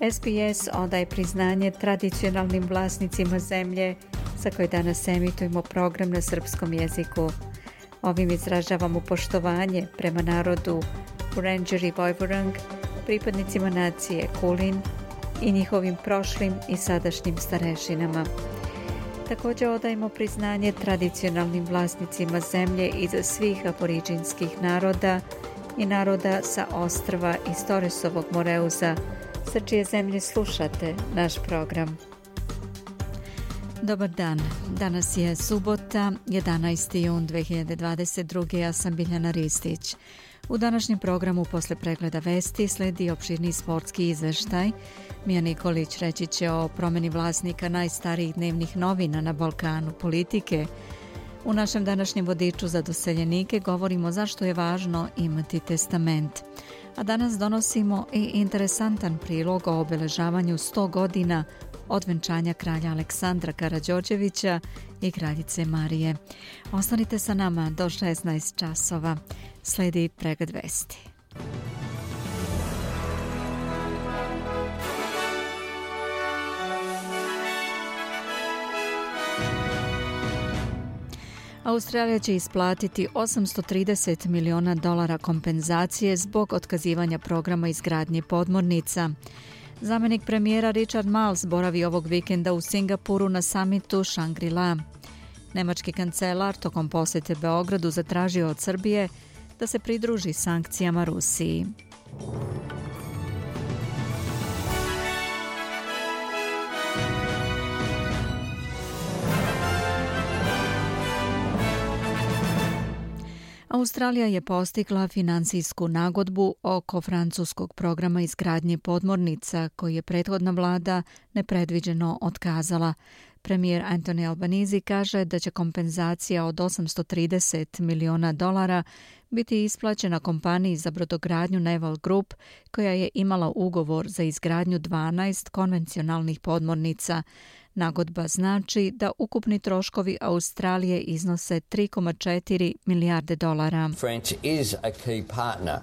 SBS odaje priznanje tradicionalnim vlasnicima zemlje sa koje danas emitujemo program na srpskom jeziku. Ovim izražavamo poštovanje prema narodu Ranger i Vojvorang, pripadnicima nacije Kulin i njihovim prošlim i sadašnjim starešinama. Također odajemo priznanje tradicionalnim vlasnicima zemlje iz svih aboriđinskih naroda i naroda sa ostrva iz Toresovog Moreuza, sa čije zemlje slušate naš program. Dobar dan, danas je subota, 11. jun 2022. Ja sam Biljana Ristić. U današnjem programu posle pregleda vesti sledi opširni sportski izveštaj. Mija Nikolić reći će o promeni vlasnika najstarijih dnevnih novina na Balkanu politike. U našem današnjem vodiču za doseljenike govorimo zašto je važno imati testament a danas donosimo i interesantan prilog o obeležavanju 100 godina od venčanja kralja Aleksandra Karađorđevića i kraljice Marije. Ostanite sa nama do 16 časova. Sledi pregled vesti. Australija će isplatiti 830 miliona dolara kompenzacije zbog otkazivanja programa izgradnje podmornica. Zamenik premijera Richard Miles boravi ovog vikenda u Singapuru na samitu Shangri-La. Nemački kancelar tokom posete Beogradu zatražio od Srbije da se pridruži sankcijama Rusiji. Australija je postigla financijsku nagodbu oko francuskog programa izgradnje podmornica koji je prethodna vlada nepredviđeno otkazala. Premijer Anthony Albanese kaže da će kompenzacija od 830 miliona dolara biti isplaćena kompaniji za brodogradnju Naval Group koja je imala ugovor za izgradnju 12 konvencionalnih podmornica. Nagodba znači da ukupni troškovi Australije iznose 3,4 milijarde dolara. France is a key partner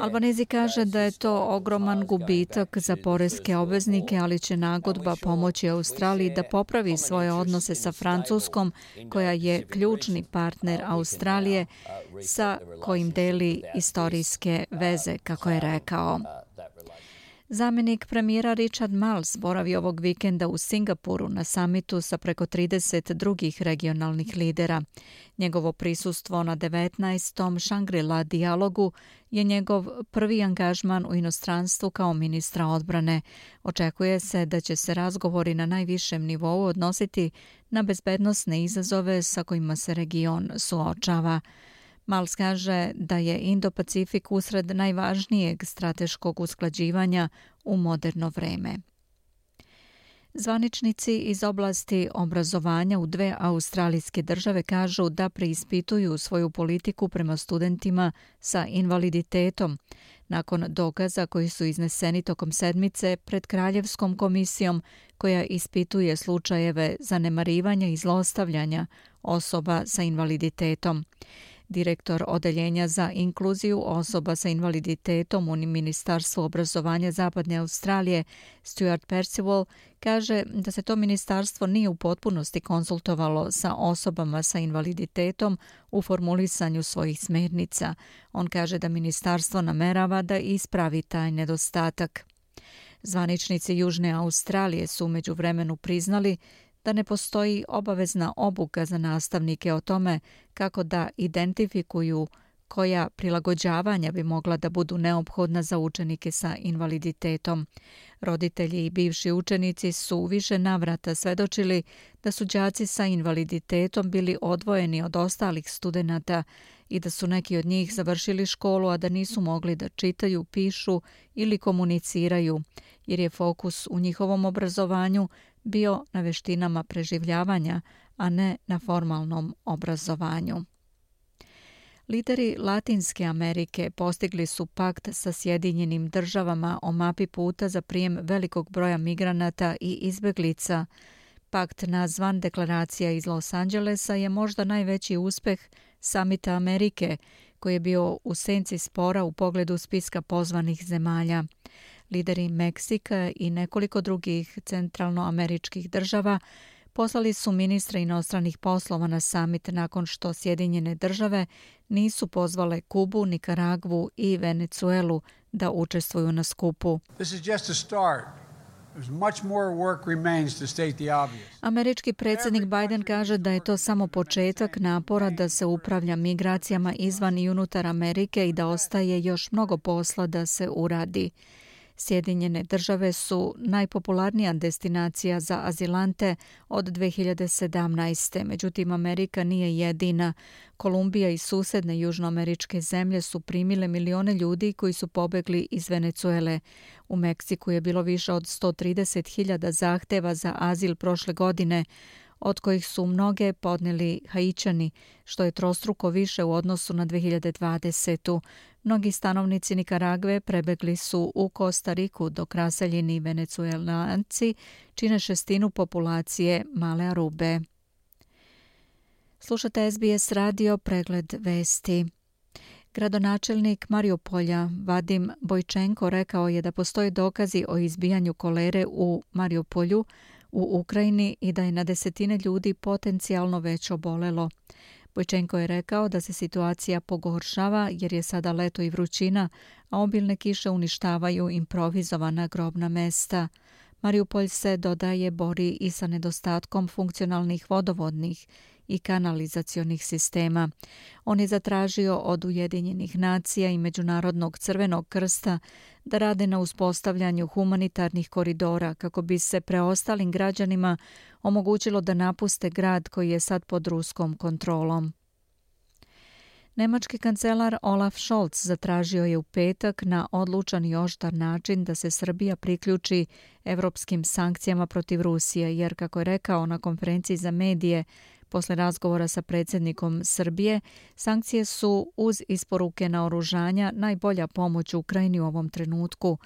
Albanezi kaže da je to ogroman gubitak za porezke obveznike, ali će nagodba pomoći Australiji da popravi svoje odnose sa Francuskom, koja je ključni partner Australije sa kojim deli istorijske veze, kako je rekao. Zamenik premijera Richard Miles boravi ovog vikenda u Singapuru na samitu sa preko 30 drugih regionalnih lidera. Njegovo prisustvo na 19. Shangri-La dijalogu je njegov prvi angažman u inostranstvu kao ministra odbrane. Očekuje se da će se razgovori na najvišem nivou odnositi na bezbednostne izazove sa kojima se region suočava. Mals kaže da je Indo-Pacifik usred najvažnijeg strateškog usklađivanja u moderno vreme. Zvaničnici iz oblasti obrazovanja u dve australijske države kažu da preispituju svoju politiku prema studentima sa invaliditetom nakon dokaza koji su izneseni tokom sedmice pred Kraljevskom komisijom koja ispituje slučajeve zanemarivanja i zlostavljanja osoba sa invaliditetom. Direktor Odeljenja za inkluziju osoba sa invaliditetom u Ministarstvu obrazovanja Zapadne Australije, Stuart Percival, kaže da se to ministarstvo nije u potpunosti konsultovalo sa osobama sa invaliditetom u formulisanju svojih smernica. On kaže da ministarstvo namerava da ispravi taj nedostatak. Zvaničnici Južne Australije su među vremenu priznali da ne postoji obavezna obuka za nastavnike o tome kako da identifikuju koja prilagođavanja bi mogla da budu neophodna za učenike sa invaliditetom. Roditelji i bivši učenici su više navrata svedočili da su đaci sa invaliditetom bili odvojeni od ostalih studenata i da su neki od njih završili školu, a da nisu mogli da čitaju, pišu ili komuniciraju, jer je fokus u njihovom obrazovanju bio na veštinama preživljavanja, a ne na formalnom obrazovanju. Lideri Latinske Amerike postigli su pakt sa Sjedinjenim državama o mapi puta za prijem velikog broja migranata i izbeglica. Pakt nazvan Deklaracija iz Los Angelesa je možda najveći uspeh Samita Amerike, koji je bio u senci spora u pogledu spiska pozvanih zemalja. Lideri Meksika i nekoliko drugih centralnoameričkih država poslali su ministra inostranih poslova na samit nakon što Sjedinjene države nisu pozvale Kubu, Nikaragvu i Venecuelu da učestvuju na skupu. Američki predsjednik Biden kaže da je to samo početak napora da se upravlja migracijama izvan i unutar Amerike i da ostaje još mnogo posla da se uradi. Sjedinjene države su najpopularnija destinacija za azilante od 2017. Međutim, Amerika nije jedina. Kolumbija i susedne južnoameričke zemlje su primile milione ljudi koji su pobegli iz Venecuele. U Meksiku je bilo više od 130.000 zahteva za azil prošle godine, od kojih su mnoge podneli Haičani, što je trostruko više u odnosu na 2020. Mnogi stanovnici Nikaragve prebegli su u Kostariku dok raseljeni venecuelanci čine šestinu populacije Male Arube. Slušate SBS radio pregled vesti. Gradonačelnik Mariupolja Vadim Bojčenko rekao je da postoje dokazi o izbijanju kolere u Mariupolju u Ukrajini i da je na desetine ljudi potencijalno već obolelo. Bojčenko je rekao da se situacija pogoršava jer je sada leto i vrućina, a obilne kiše uništavaju improvizovana grobna mesta. Mariupolj se dodaje bori i sa nedostatkom funkcionalnih vodovodnih i kanalizacionih sistema. On je zatražio od Ujedinjenih nacija i Međunarodnog crvenog krsta da rade na uspostavljanju humanitarnih koridora kako bi se preostalim građanima omogućilo da napuste grad koji je sad pod ruskom kontrolom. Nemački kancelar Olaf Scholz zatražio je u petak na odlučan i oštar način da se Srbija priključi evropskim sankcijama protiv Rusije, jer, kako je rekao na konferenciji za medije, Posle razgovora sa predsjednikom Srbije, sankcije su uz isporuke na oružanja najbolja pomoć Ukrajini u ovom trenutku.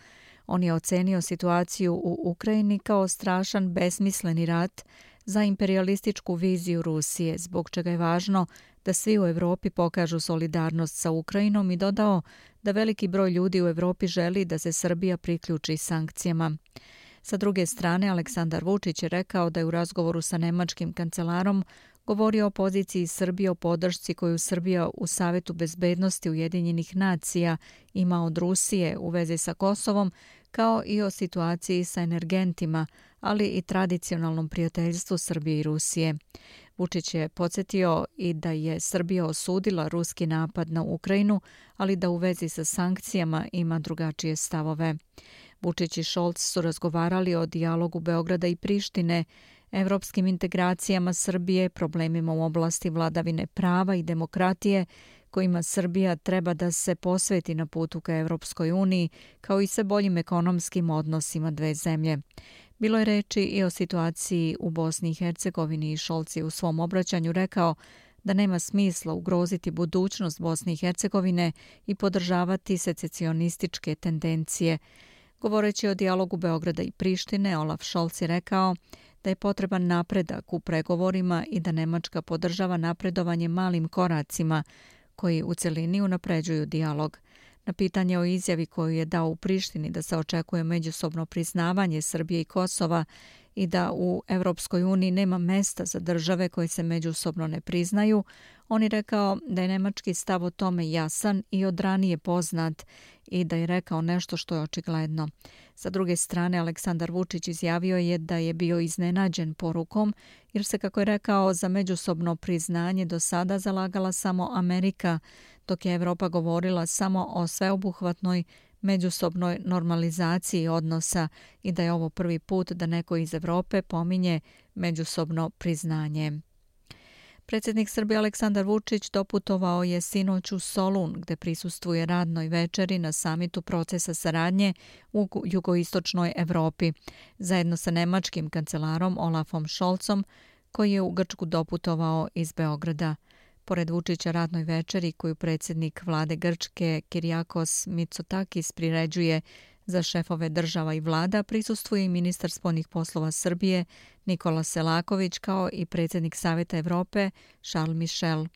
On je ocenio situaciju u Ukrajini kao strašan besmisleni rat za imperialističku viziju Rusije, zbog čega je važno da svi u Evropi pokažu solidarnost sa Ukrajinom i dodao da veliki broj ljudi u Evropi želi da se Srbija priključi sankcijama. Sa druge strane, Aleksandar Vučić je rekao da je u razgovoru sa nemačkim kancelarom govorio o poziciji Srbije o podršci koju Srbija u Savetu bezbednosti Ujedinjenih nacija ima od Rusije u vezi sa Kosovom, kao i o situaciji sa energentima, ali i tradicionalnom prijateljstvu Srbije i Rusije. Vučić je podsjetio i da je Srbija osudila ruski napad na Ukrajinu, ali da u vezi sa sankcijama ima drugačije stavove. Vučić i Šolc su razgovarali o dijalogu Beograda i Prištine, evropskim integracijama Srbije, problemima u oblasti vladavine prava i demokratije, kojima Srbija treba da se posveti na putu ka Evropskoj uniji, kao i sa boljim ekonomskim odnosima dve zemlje. Bilo je reči i o situaciji u Bosni i Hercegovini i Šolci u svom obraćanju rekao da nema smisla ugroziti budućnost Bosne i Hercegovine i podržavati secesionističke tendencije. Govoreći o dijalogu Beograda i Prištine, Olaf Scholz je rekao da je potreban napredak u pregovorima i da Nemačka podržava napredovanje malim koracima koji u celini unapređuju dijalog. Na pitanje o izjavi koju je dao u Prištini da se očekuje međusobno priznavanje Srbije i Kosova i da u Evropskoj uniji nema mesta za države koje se međusobno ne priznaju, on je rekao da je nemački stav o tome jasan i od ranije poznat i da je rekao nešto što je očigledno. Sa druge strane, Aleksandar Vučić izjavio je da je bio iznenađen porukom, jer se, kako je rekao, za međusobno priznanje do sada zalagala samo Amerika, dok je Evropa govorila samo o sveobuhvatnoj međusobnoj normalizaciji odnosa i da je ovo prvi put da neko iz Evrope pominje međusobno priznanje. Predsjednik Srbije Aleksandar Vučić doputovao je sinoć u Solun, gde prisustuje radnoj večeri na samitu procesa saradnje u jugoistočnoj Evropi, zajedno sa nemačkim kancelarom Olafom Scholzom, koji je u Grčku doputovao iz Beograda. Pored Vučića radnoj večeri koju predsjednik vlade Grčke Kirijakos Mitsotakis priređuje za šefove država i vlada, prisustuje i ministar spolnih poslova Srbije Nikola Selaković kao i predsjednik Saveta Evrope Charles Michel.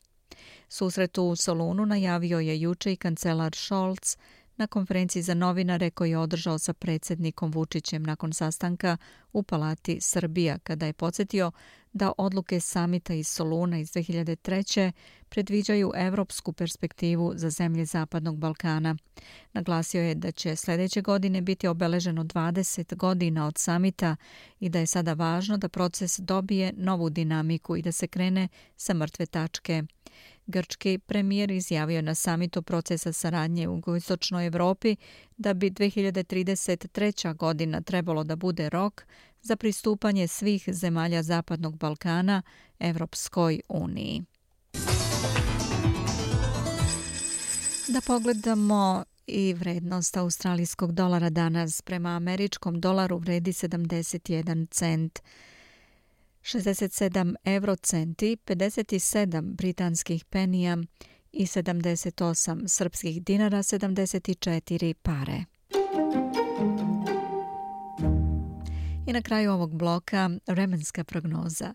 Susretu u Solunu najavio je juče i kancelar Scholz na konferenciji za novinare koji je održao sa predsjednikom Vučićem nakon sastanka u Palati Srbija, kada je podsjetio da odluke samita iz Soluna iz 2003. predviđaju evropsku perspektivu za zemlje Zapadnog Balkana. Naglasio je da će sljedeće godine biti obeleženo 20 godina od samita i da je sada važno da proces dobije novu dinamiku i da se krene sa mrtve tačke. Grčki premijer izjavio na samitu procesa saradnje u jugoistočnoj Evropi da bi 2033. godina trebalo da bude rok za pristupanje svih zemalja Zapadnog Balkana Evropskoj uniji. Da pogledamo i vrednost australijskog dolara danas prema američkom dolaru vredi 71 cent. 67 eurocenti, 57 britanskih penija i 78 srpskih dinara, 74 pare. I na kraju ovog bloka vremenska prognoza.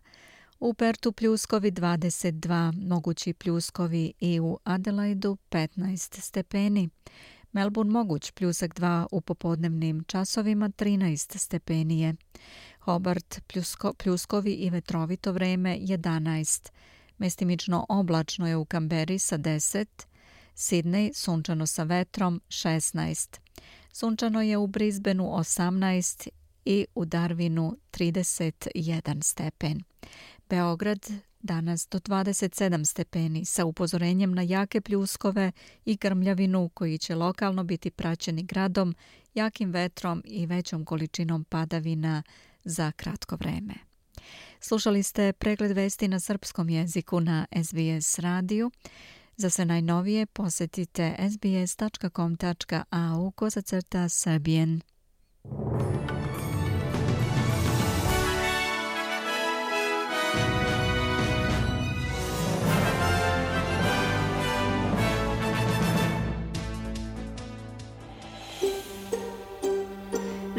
U Pertu pljuskovi 22, mogući pljuskovi i u Adelaidu 15 stepeni. Melbourne moguć pljusak 2 u popodnevnim časovima 13 stepenije. Hobart pljusko, pljuskovi i vetrovito vreme 11. Mestimično oblačno je u Kamberi sa 10. Sidney sunčano sa vetrom 16. Sunčano je u Brisbaneu 18 i u Darwinu 31 stepen. Beograd danas do 27 stepeni sa upozorenjem na jake pljuskove i grmljavinu koji će lokalno biti praćeni gradom, jakim vetrom i većom količinom padavina za kratko vreme. Slušali ste pregled vesti na srpskom jeziku na SBS radiju. Za sve najnovije posjetite sbs.com.au kozacrta srbijen.